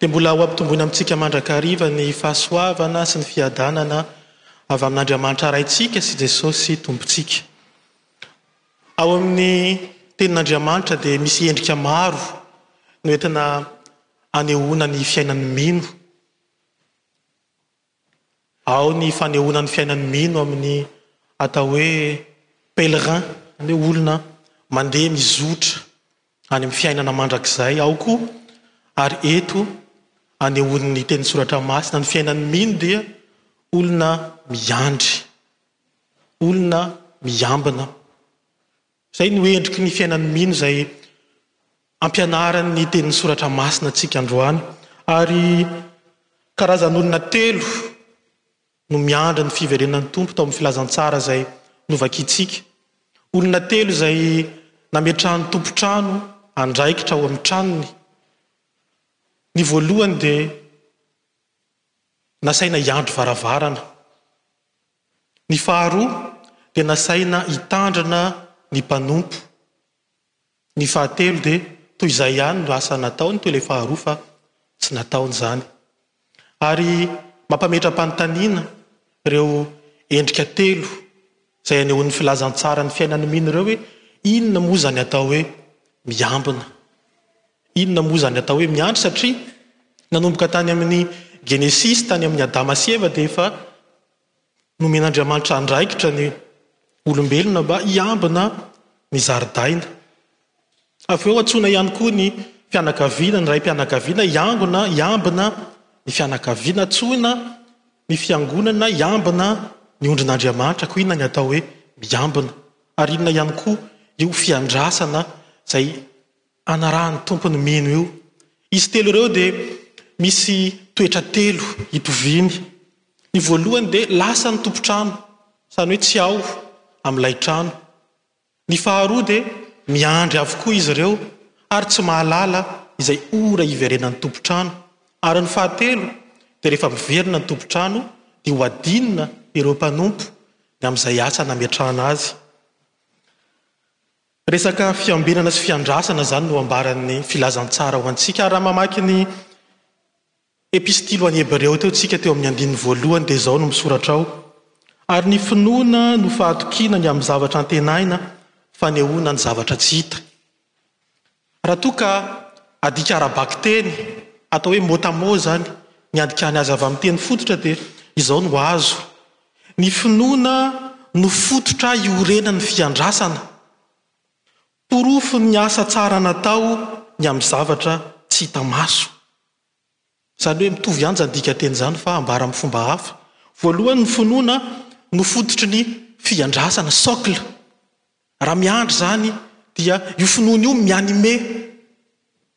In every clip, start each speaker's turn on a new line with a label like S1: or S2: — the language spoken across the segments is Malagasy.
S1: dia mbola ho ampitomboina amintsika mandrakariva ny fahasoavana sy ny fiadanana avy amin'Andriamanitra Raintsika sy Jesosy Tompontsika. Ao amin'ny Tenin'Andriamanitra dia misy endrika maro no entina anehoana ny fiainan'ny mino. Ao ny fanehoana ny fiainan'ny mino amin'ny atao hoe pèlerin, izany hoe olona mandeha mizotra any amin'ny fiainana mandrakizay. Ao koa ary eto anehoan'ny teny soratra masina ny fiainan'ny mino dia olona miandry, olona miambina. Izay no endriky ny fiainan'ny mino izay ampianarin'ny tenin'ny Soratra Masina antsika androany. Ary karazan'olona telo no miandry ny fiverenan'ny Tompo tao amin'ny filazantsara izay novakintsika. Olona telo izay nametrahan'ny tompon-trano andraikitra ao amin'ny tranony. Ny voalohany dia nasaina hiandry varavarana. Ny faharoa dia nasaina hitandrina ny mpanompo. Ny fahatelo dia toy izay ihany no asa nataony toy ilay faharoa fa tsy nataony izany. Ary mampametra-panontaniana ireo endrika telo izay anehoan'ny filazantsara ny fiainan'ny mino ireo hoe inona moa izany atao hoe miambina. Inona moa izany atao hoe miandry satria nanomboka tany amin'ny Genesisy, tany amin'i Adama sy Eva dia efa nomen'Andriamanitra andraikitra ny olombelona mba hiambina ny zaridaina. Avy eo antsoina ihany koa ny fianakaviana, ny raim-pianakaviana hiangona, hiambina ny fianakaviana. Antsoina ny fiangonana hiambina ny ondrin'Andriamanitra. Koa inona ny atao hoe miambina? Ary inona ihany koa io fiandrasana izay Anarahan'ny Tompo ny mino io. Izy telo ireo dia misy toetra telo itoviany. Ny voalohany dia lasa ny tompon-trano, izany hoe tsy ao amin'ilay trano. Ny faharoa dia miandry avokoa izy ireo ary tsy mahalala izay ora hiverenan'ny tompon-trano. Ary ny fahatelo dia rehefa miverina ny tompon-trano dia ho adinina ireo mpanompo ny amin'izay asa nametrahana azy. Resaka fiambenana sy fiandrasana izany no ambaran'ny Filazantsara ho antsika. Ary raha mamaky ny Epistily ho an'ny Hebreo teo isika teo amin'ny andininy voalohany dia izao no misoratra ao, Ary ny finoana no fahatokiana ny amin'ny zavatra antenaina, fanehoana ny zavatra tsy hita. Raha toa ka adika ara-bakiteny, atao hoe mot à mot izany, ny andikany azy avy amin'ny teny fototra dia izao no azo, Ny finoana no fototra iorenan'ny fiandrasana. Porofon'ny asa tsara natao ny amin'ny zavatra tsy hita maso. Izany hoe mitovy ihany izany dikanteny izany fa ambara amin'ny fomba hafa. Voalohany ny finoana no fototry ny fiandrasana, socle. Raha miandry izany dia io finoana io mi-anime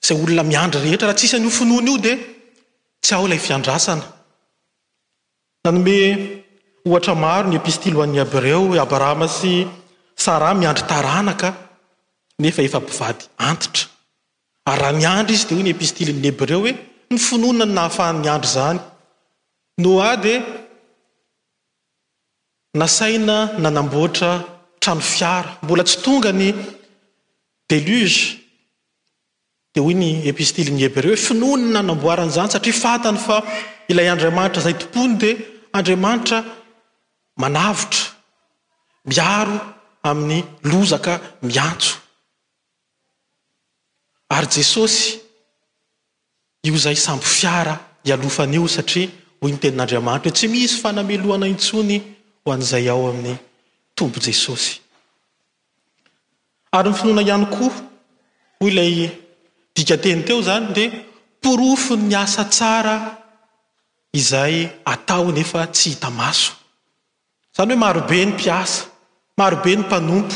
S1: izay olona miandry rehetra. Raha tsisy an'io finoana io dia tsy ao ilay fiandrasana. Nanome ohatra maro ny Epistily ho an'ny Hebreo hoe Abrahama sy Saraha miandry taranaka nefa efa mpivady antitra. Ary raha niandry izy dia hoy ny Epistilin'ny Hebreo hoe ny finoana no nahafahany niandry izany. Noa dia. Nasaina nanamboatra trano fiara. Mbola tsy tonga ny deluge. Dia hoy ny epistilin'ny Hebreo, finoany ny nanamboarany izany satria fantany fa ilay Andriamanitra izay tompoiny dia Andriamanitra manavotra, miaro amin'ny loza ka miantso. Ary Jesosy. Io izay sambo fiara ialofany io satria hoy ny tenin'Andriamanitra hoe tsy misy fanamelohana intsony ho an'izay ao amin'ny toby Jesosy. Ary ny finoana ihany koa, hoy ilay dikanteny teo izany dia porofon'ny asa tsara izay atao nefa tsy hita maso. Izany hoe marobe ny mpiasa, marobe ny mpanompo,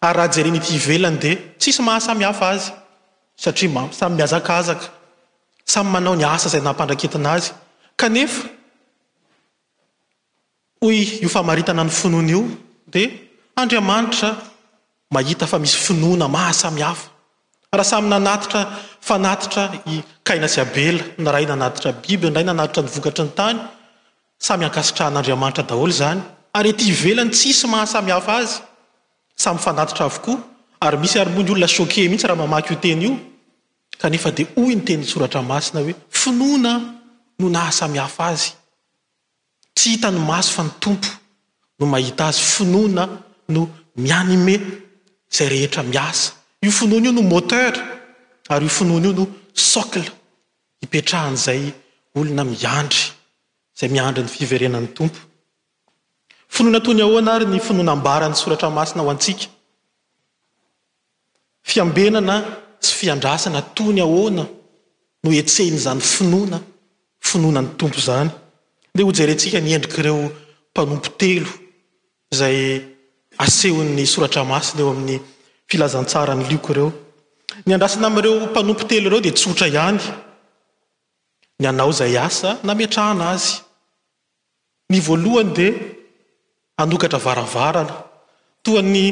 S1: ary raha jerena ety ivelany dia tsisy mahasamihafa azy satria samy mihazakazaka, samy manao ny asa izay nampandraketina azy, kanefa hoy io famaritana ny finoana io dia Andriamanitra mahita fa misy finoana mahasamihafa. Raha samy nanatitra fanatitra i Kaina sy Abela, ny iray nanatitra biby, ny iray nanatitra ny vokatry ny tany, Samy ankasitrahan'Andriamanitra daholo izany, ary ety ivelany tsisy mahasamihafa azy, samy fanatitra avokoa, ary misy ary moa ny olona choqué mihitsy raha mamaky io teny io, kanefa dia hoy ny tenin-tsoratra masina hoe finoana no nahasamihafa azy, tsy hitan'ny maso fa ny Tompo no mahita azy, finoana no mi-animer izay rehetra miasa, io finoana io no moteur ary io finoana io no socle hipetrahan'izay olona miandry, izay miandry ny fiverenan'ny Tompo. Finoana toy ny ahoana ary ny finoana ambaran'ny Soratra Masina ho antsika? Fiambenana sy fiandrasana toy ny ahoana no hetsehin'izany finoana, finoana ny Tompo izany? Andeha hojerentsika ny endrik'ireo mpanompo telo izay asehon'ny Soratra Masina eo amin'ny Filazantsaran'i Lioka ireo. Ny andrasana amin'ireo mpanompo telo ireo dia tsotra ihany, ny hanao izay asa nametrahana azy. Ny voalohany dia hanokatra varavarana, toa ny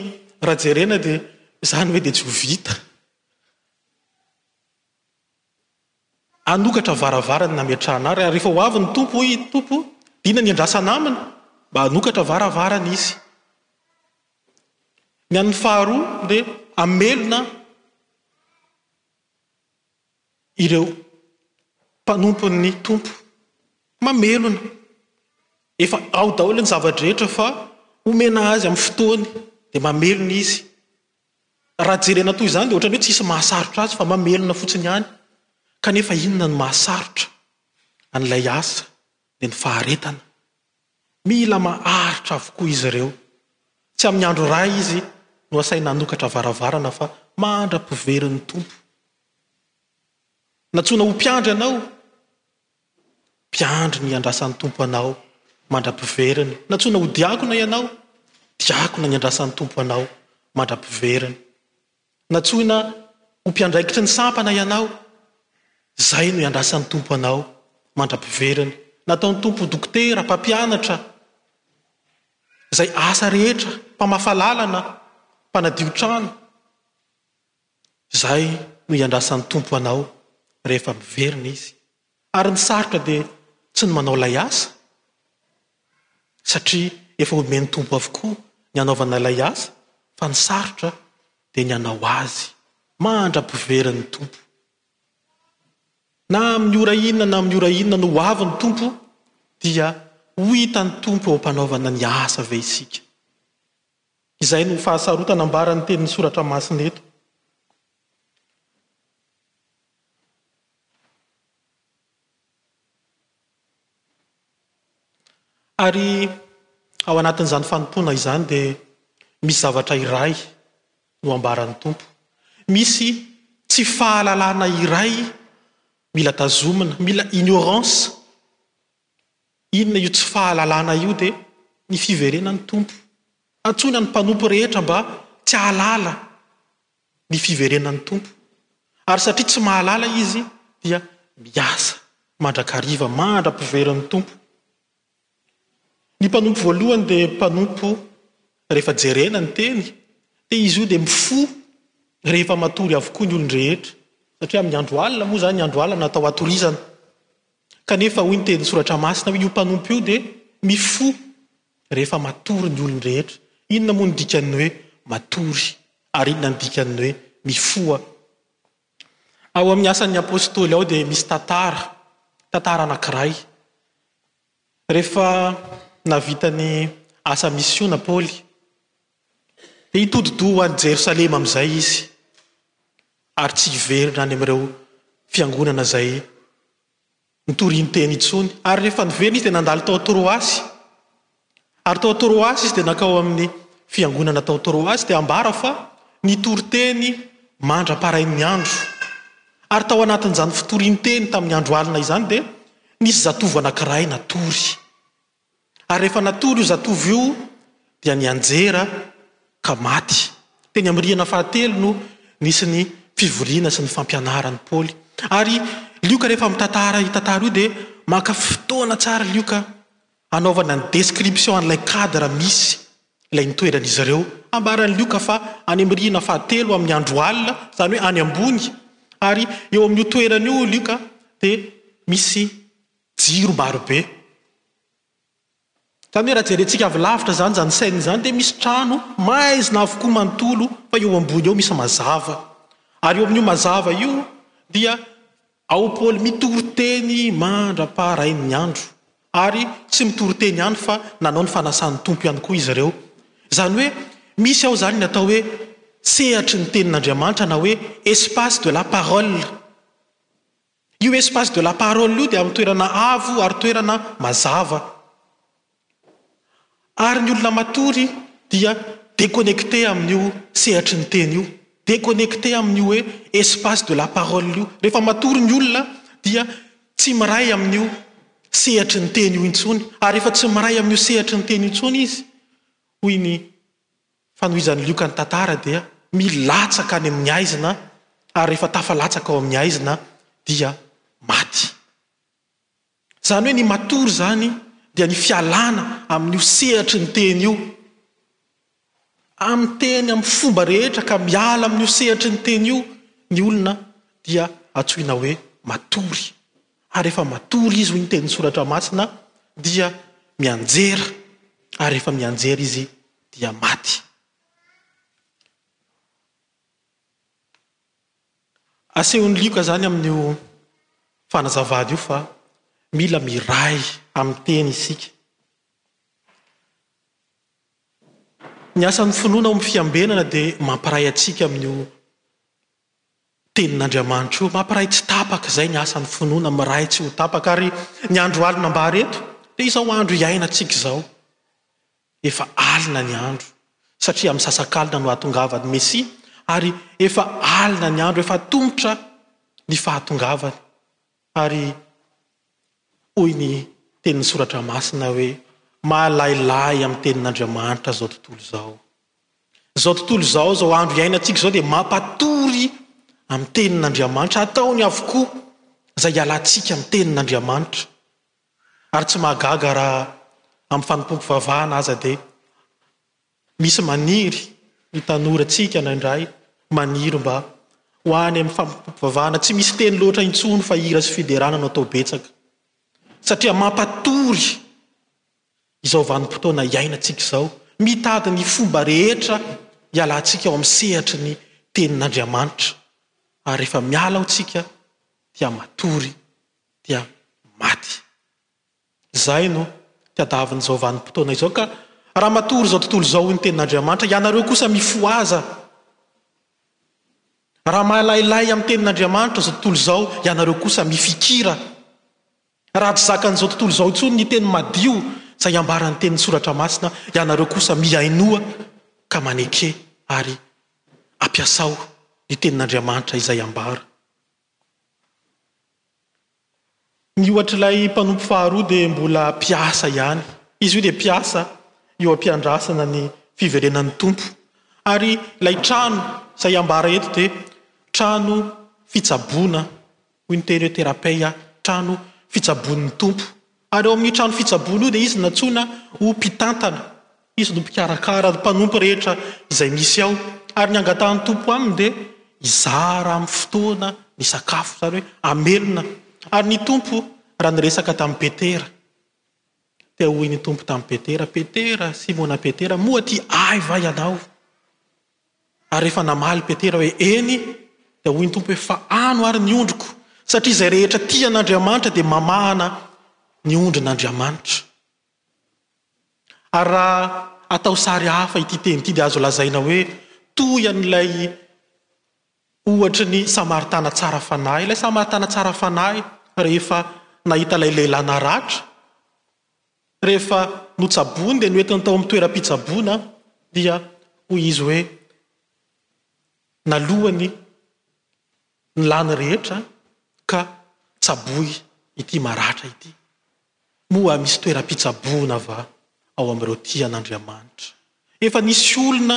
S1: raha jerena dia izany hoe dia tsy ho vita. Hanokatra varavarana nametrahana ary, ary rehefa ho avy ny Tompo, hoy ny Tompo, dia inona ny iandrasana Aminy? Mba hanokatra varavarana Izy. Ny an'ny faharoa dia hamelona ireo mpanompon'ny Tompo. Mamelona. Efa ao daholo ny zava-drehetra fa omena Azy amin'ny fotoany, dia mamelona Izy. Raha jerena toy izany dia ohatran'ny hoe tsisy mahasarotra azy fa mamelona fotsiny ihany. Kanefa inona no mahasarotra an'ilay asa dia ny faharetana. Mila maharitra avokoa izy ireo. Tsy amin'ny andro iray izy no asaina hanokatra varavarana fa mandra-piverin'ny Tompo. Nantsoina ho mpiandry ianao. Mpiandry ny iandrasan'ny Tompo anao mandra-piveriny. Nantsoina ho diakona ianao, diakona niandrasan'ny Tompo anao mandra-piveriny. Nantsoina ho mpiandraikitry ny sampana ianao, izay no iandrasan'ny Tompo anao mandra-piveriny. Nataon'ny Tompo ho dokotera, mpampianatra, izay asa rehetra, mpamafa lalana, mpanadio trano. Izay no iandrasan'ny Tompo anao rehefa miverina Izy. Ary ny sarotra dia tsy ny manao ilay asa, satria efa omen'ny Tompo avokoa ny hanaovana ilay asa, fa ny sarotra dia ny hanao Azy mandra-piverin'ny Tompo. Na amin'ny ora inona na amin'ny ora inona no ho avy ny Tompo, dia ho hitan'ny Tompo eo am-panaovana ny asa ve isika? Izay no fahasarotana ambaran'ny tenin'ny Soratra Masina eto. Ary ao anatin'izany fanompoana izany dia misy zavatra iray no ambaran'ny Tompo. Misy tsy fahalalana iray mila tazomina, mila ignorance Inona io tsy fahalalana io dia ny fiverenan'ny Tompo. Antsoina ny mpanompo rehetra mba tsy hahalala ny fiverenan'ny Tompo. Ary satria tsy mahalala izy dia miasa mandrakariva mandra-piverin'ny Tompo. Ny mpanompo voalohany dia mpanompo rehefa jerena ny teny, dia izy io dia mifoha rehefa matory avokoa ny olon-drehetra, satria amin'ny andro alina moa izany ny andro alina atao hatorizana. Kanefa hoy ny tenin'ny Soratra Masina hoe io mpanompo io dia mifoha rehefa matory ny olony rehetra. Inona moa no dikan'ny hoe matory ary inona no dikan'ny hoe mifoha? Ao amin'ny Asan'ny Apostoly ao dia misy tantara, tantara anankiray. Rehefa nahavita ny asa misiona Paoly. Dia hitodi-doha ho any Jerosalema amin'izay izy, ary tsy hiverina any amin'ireo fiangonana izay nitoriany teny intsony. Ary rehefa niverina izy dia nandalo tao Troasy, ary tao Troasy izy dia nankao amin'ny fiangonana tao Troasy, dia ambara fa nitory teny mandra-parain'ny andro. Ary tao anatin'izany fitoriany teny tamin'ny andro alina izany dia nisy zatovo anankiray natory. Ary rehefa natory io zatovo io dia nianjera ka maty. Teny amin'ny rihana fahatelo no nisy ny fivoriana sy ny fampianaran'i Paoly. Ary Lioka rehefa mitantara io tantara io dia maka fotoana tsara Lioka hanaovana ny description an'ilay cadre misy ilay nitoeran'izy ireo. Ambaran'i Lioka fa any amin'ny rihana fahatelo amin'ny andro alina, izany hoe any ambony, ary eo amin'io toerana io Lioka dia misy Jiro maro be. Izany hoe raha jerentsika avy lavitra izany, izany scène izany dia misy trano maizina avokoa manontolo fa eo ambony eo misy mazava. Ary eo amin'io mazava io dia ao Paoly mitoriteny mandra-paharain'ny andro. Ary tsy mitoriteny ihany fa nanao ny fanasan'ny Tompo ihany koa izy ireo. Izany hoe misy ao izany ny atao hoe sehatry ny tenin'Andriamanitra na hoe espace de la parole. Io espace de la parole io dia amin'ny toerana avo ary toerana mazava ary ny olona matory dia deconnecter amin'io sehatry ny teny io, deconnecter amin'io hoe espace de la parole io. Rehefa matory ny olona dia tsy miray amin'io sehatry ny teny io intsony ary rehefa tsy miray amin'io sehatry ny teny io intsony izy hoy ny Fanohizan'i Lioka ny tantara dia milatsaka any amin'ny haizina ary rehefa tafalatsaka ao amin'ny haizina dia maty. Izany hoe ny matory izany dia ny fialana amin'io sehatry ny teny io. Amin'ny teny, amin'ny fomba rehetra ka miala amin'io sehatry ny teny io ny olona dia antsoina hoe matory. Ary rehefa matory izy, hoy ny tenin'ny Soratra Masina, dia mianjera ary rehefa mianjera izy dia maty. Asehon'i Lioka izany amin'io fanazavana io fa mila miray amin'ny teny isika. Ny asan'ny finoana ao amin'ny fiambenana dia mampiray antsika amin'io tenin'Andriamanitra io. Mampiray tsy tapaka izay ny asan'ny finoana, miray tsy ho tapaka. Ary ny andro alina ambara eto dia izao andro iainantsika izao. Efa alina ny andro, satria amin'ny sasakalina no hahatongavan'ny Mesia, ary efa alina ny andro, efa atomotra ny fahatongavany. Ary hoy ny tenin'ny Soratra Masina hoe, Mahalahilahy amin'ny tenin'Andriamanitra izao tontolo izao. Izao tontolo izao, izao andro iainantsika izao dia mampatory amin'ny tenin'Andriamanitra, ataony avokoa izay hialantsika amin'ny tenin'Andriamanitra. Ary tsy mahagaga raha amin'ny fanompoam-pivavahana aza dia misy maniry ny tanorantsika indraindray, maniry mba ho any amin'ny fanompoam-pivavahana tsy misy teny loatra intsony fa hira sy fiderana no atao betsaka. Satria mampatory izao vanim-potoana iainantsika izao, mitady ny fomba rehetra hialantsika ao amin'ny sehatry ny Tenin'Andriamanitra. Ary rehefa miala ao isika dia matory. dia maty. Izay no tadiavin'izao vanim-potoana izao ka raha matory izao tontolo izao hoy ny tenin'Andriamanitra, ianareo kosa mifohaza. Raha malailay amin'ny tenin'Andriamanitra izao tontolo izao, ianareo kosa mifikira. Raha tsy zakan'izao tontolo izao intsony ny teny madio izay ambaran'ny tenin-tsoratra masina, ianareo kosa mihainoa ka maneke ary ampiasao ny tenin'Andriamanitra izay ambara. Ny ohatr'ilay mpanompo faharoa dia mbola mpiasa ihany. Izy io dia mpiasa eo am-piandrasana ny fiverenan'ny Tompo. Ary ilay trano izay ambara eto dia trano fitsaboana, hoy ny teny hoe therapeia, trano fitsaboan'ny Tompo. Ary ao amin'io trano fitsaboana io dia izy no nantsoina ho mpitantana, izy no mpikarakara ny mpanompo rehetra izay misy ao. Ary ny angatahan'ny Tompo aminy dia hizara amin'ny fotoana ny sakafo, izany hoe hamelona. Ary ny Tompo raha niresaka tamin'i Petera, dia hoy ny Tompo tamin'i Petera, Petera, Simona Petera, moa tia Ahy va ianao? Ary rehefa namaly Petera hoe, Eny, dia hoy ny Tompo hoe, Fa ano ary ny ondriko, satria izay rehetra tia an'Andriamanitra dia mamahana ny ondrin'Andriamanitra. Ary raha atao sary hafa ity teny ity dia azo lazaina hoe toy an'ilay ohatry ny Samaritana tsara fanahy. Ilay Samaritana tsara fanahy rehefa nahita ilay lehilahy naratra, Rehefa notsaboiny dia noentiny tao amin'ny toeram-pitsaboana dia hoy izy hoe, Naloany ny lany rehetra ka tsaboy ity maratra ity. Moa misy toeram-pitsaboana va ao amin'ireo tia an'Andriamanitra? Efa nisy olona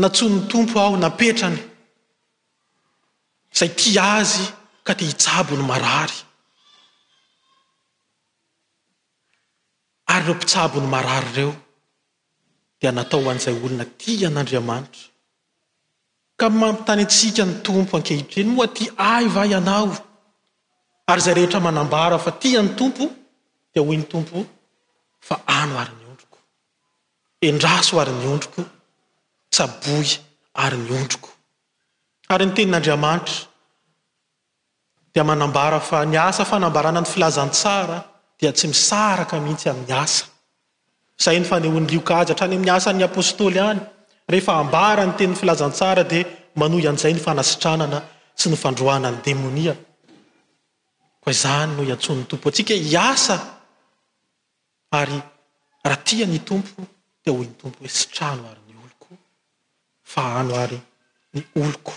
S1: nantsoin'ny Tompo aho napetrany izay tia Azy ka te hitsabo ny marary. Ary ireo mpitsabo ny marary ireo dia natao ho an'izay olona tia an'Andriamanitra. Ka manontany antsika ny Tompo ankehitriny moa tia ahy va ianao? Ary izay rehetra manambara fa tia ny Tompo dia hoy ny Tompo fa ano ary ny ondriko. Endraso ary ny ondriko, tsaboy ary ny ondriko. Ary ny tenin'Andriamanitra. dia manambara fa ny asa fanambarana ny filazantsara dia tsy misaraka mihitsy amin'ny asa. Izay no fanehoan'i Lioka azy hatrany amin'ny Asan'ny Apostoly any. Rehefa ambara ny tenin'ny filazantsara dia manohy an'izay ny fanasitranana sy ny fandroahana ny demonia. Koa izany no iantsoan'ny Tompo antsika hiasa ary raha tia ny Tompo dia hoy ny Tompo hoe sitrano ary ny oloko, fahano ary ny oloko.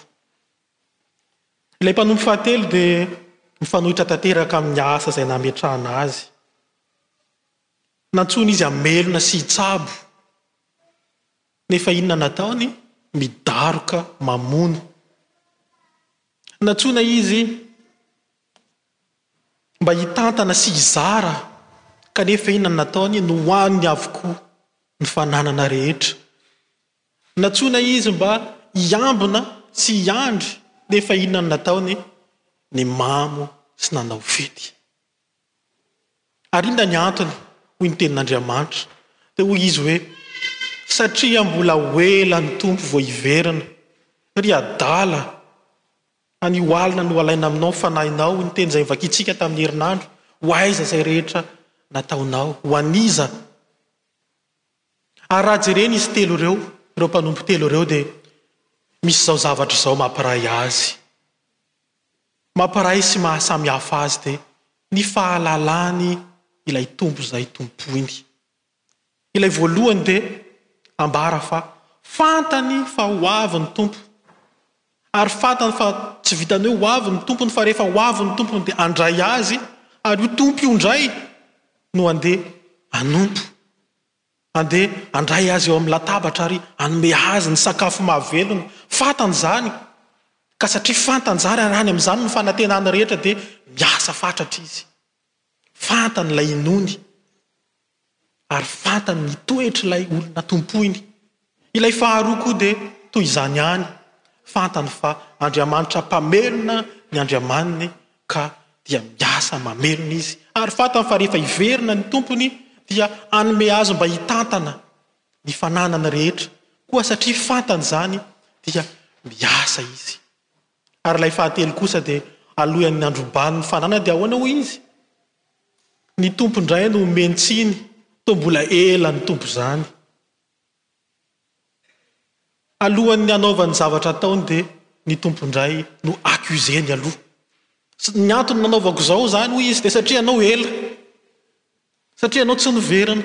S1: Ilay mpanompo fahatelo dia mifanohitra tanteraka amin'ny asa izay nametrahana azy. Nantsoina izy hamelona sy hitsabo, nefa inona nataony? Midaroka mamono. Nantsoina izy mba hitantana sy hizara, kanefa inona no nataony? Nohaniny avokoa ny fananana rehetra. Nantsoina izy mba hiambina sy hiandry, nefa inona no nataony? Nimamo sy nanao fety. Ary inona ny antony? Hoy ny Tenin'Andriamanitra, dia hoy izy hoe, Satria mbola ho ela ny Tompo vao hiverina. Ry adala, anio alina no halaina aminao ny fanahinao, hoy ny teny izay novakintsika tamin'ny herinandro. Ho aiza izay rehetra nataonao? Ho an'iza? Ary raha jerena izy telo ireo, ireo mpanompo telo ireo dia misy izao zavatra izao mampiray azy. Mampiray sy mahasamihafa azy dia ny fahalalany ilay Tompo izay tompoiny. Ilay voalohany dia ambara fa fantany fa ho avy ny Tompo. Ary fantany fa tsy vitan'ny hoe ho avy ny tompony fa rehefa ho avy ny tompony dia handray azy, ary io tompo io indray no handeha hanompo, handeha handray azy eo amin'ny latabatra ary hanome azy ny sakafo mahavelona. Fantany izany, ka satria fantany izany ary any amin'izany no fanantenany rehetra dia miasa fatratra izy. Fantany ilay inoany. ary fantany ny toetr'ilay olona tompoiny. Ilay faharoa koa dia toy izany ihany, fantany fa Andriamanitra mpamelona ny Andriamaniny ka dia miasa mamelona izy, ary fantany fa rehefa hiverina ny tompony dia hanome azy mba hitantana ny fananany rehetra, koa satria fantany izany dia miasa izy. Ary ilay fahatelo kosa dia aloian'ny handrobany ny fananany dia ahoana hoy izy? Ny Tompo indray no omeny tsiny toa mbola ela ny Tompo izany. Alohan'ny hanaovany zavatra ataony dia ny Tompo indray no accuseny aloha. Ny antony nanaovako izao izany hoy izy dia satria ianao ela, satria ianao tsy niverina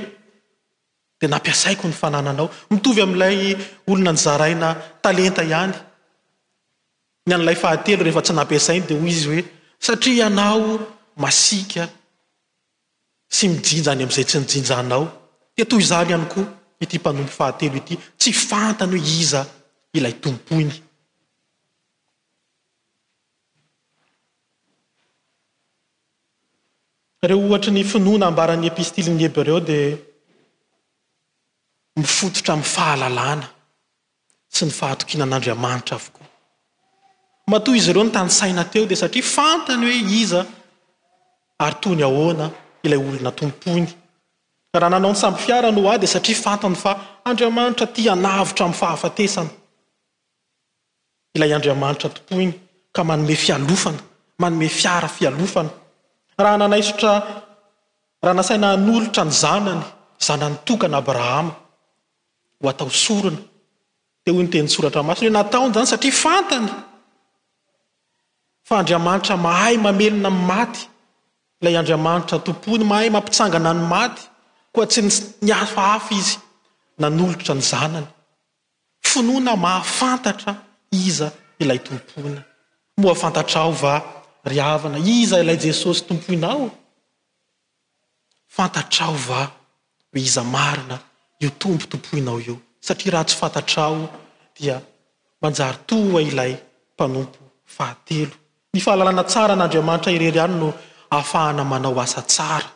S1: dia nampiasaiko ny fanananao. Mitovy amin'ilay olona nizaraina talenta ihany. Ny an'ilay fahatelo rehefa tsy nampiasainy dia hoy izy hoe, Satria ianao masiaka sy mijinja any amin'izay tsy nijinja anao. Dia toy izany ihany koa ity mpanompo fahatelo ity, tsy fantany hoe iza ilay tompoiny. Ireo ohatry ny finoana ambaran'ny epistilin'ny Hebreo dia mifototra amin'ny fahalalana. tsy ny fahatokiana an'Andriamanitra avokoa. Matoa izy ireo nitanisaina teo dia satria fantany hoe iza ary toy ny ahoana ilay olona tompoiny. Raha nanao ny sambofiara Noa dia satria fantany fa Andriamanitra tia hanavotra amin'ny fahafatesana ilay Andriamanitra tompoiny ka manome fialofana, manome fiara fialofana. Raha nanaisotra, raha nasaina hanolotra ny zanany, zanany tokana Abrahama, ho atao sorona. Dia hoy ny tenin-tsoratra masina hoe nataony izany satria fantany fa Andriamanitra mahay mamelona ny maty, ilay Andriamanitra tompoiny mahay mampitsangana ny maty, koa tsy nihafahafa izy nanolotra ny zanany. Finoana mahafantatra iza ilay tompoina. Moa fantatrao va ry havana iza ilay Jesosy tompoinao? Fantatrao va hoe iza marina io Tompo tompoinao io? Satria raha tsy fantatrao dia manjary toa ilay mpanompo fahatelo. Ny fahalalana tsara an'Andriamanitra irery ihany no ahafahana manao asa tsara.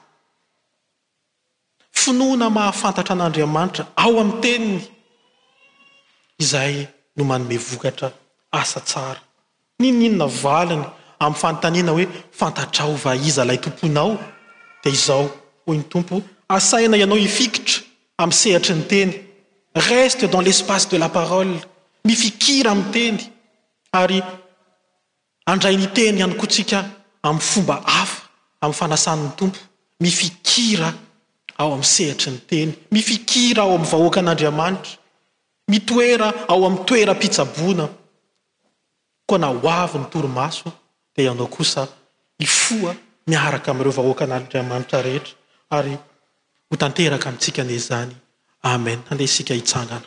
S1: Finoana mahafantatra an'Andriamanitra ao amin'ny Teniny izay no manome vokatra asa tsara. N'inon'inona valiny amin'ny fanontaniana hoe, Fantatrao va iza ilay Tomponao? dia izao hoy ny Tompo, Asaina ianao hifikitra amin'ny sehatry ny teny, reste dans l'espace de la parole, mifikira amin'ny teny, ary handray ny teny ihany koa tsika amin'ny fomba hafa amin'ny fanasan'ny Tompo, mifikira ao amin'ny sehatry ny teny, mifikira ao amin'ny vahoakan'Andriamanitra, mitoera ao amin'ny toeram-pitsaboana, Koa na ho avy ny torimaso dia ianao kosa hifoha miaraka amin'ireo vahoakan'Andriamanitra rehetra ary ho tanteraka amintsika anie izany. Amen. Handeha isika hitsangana.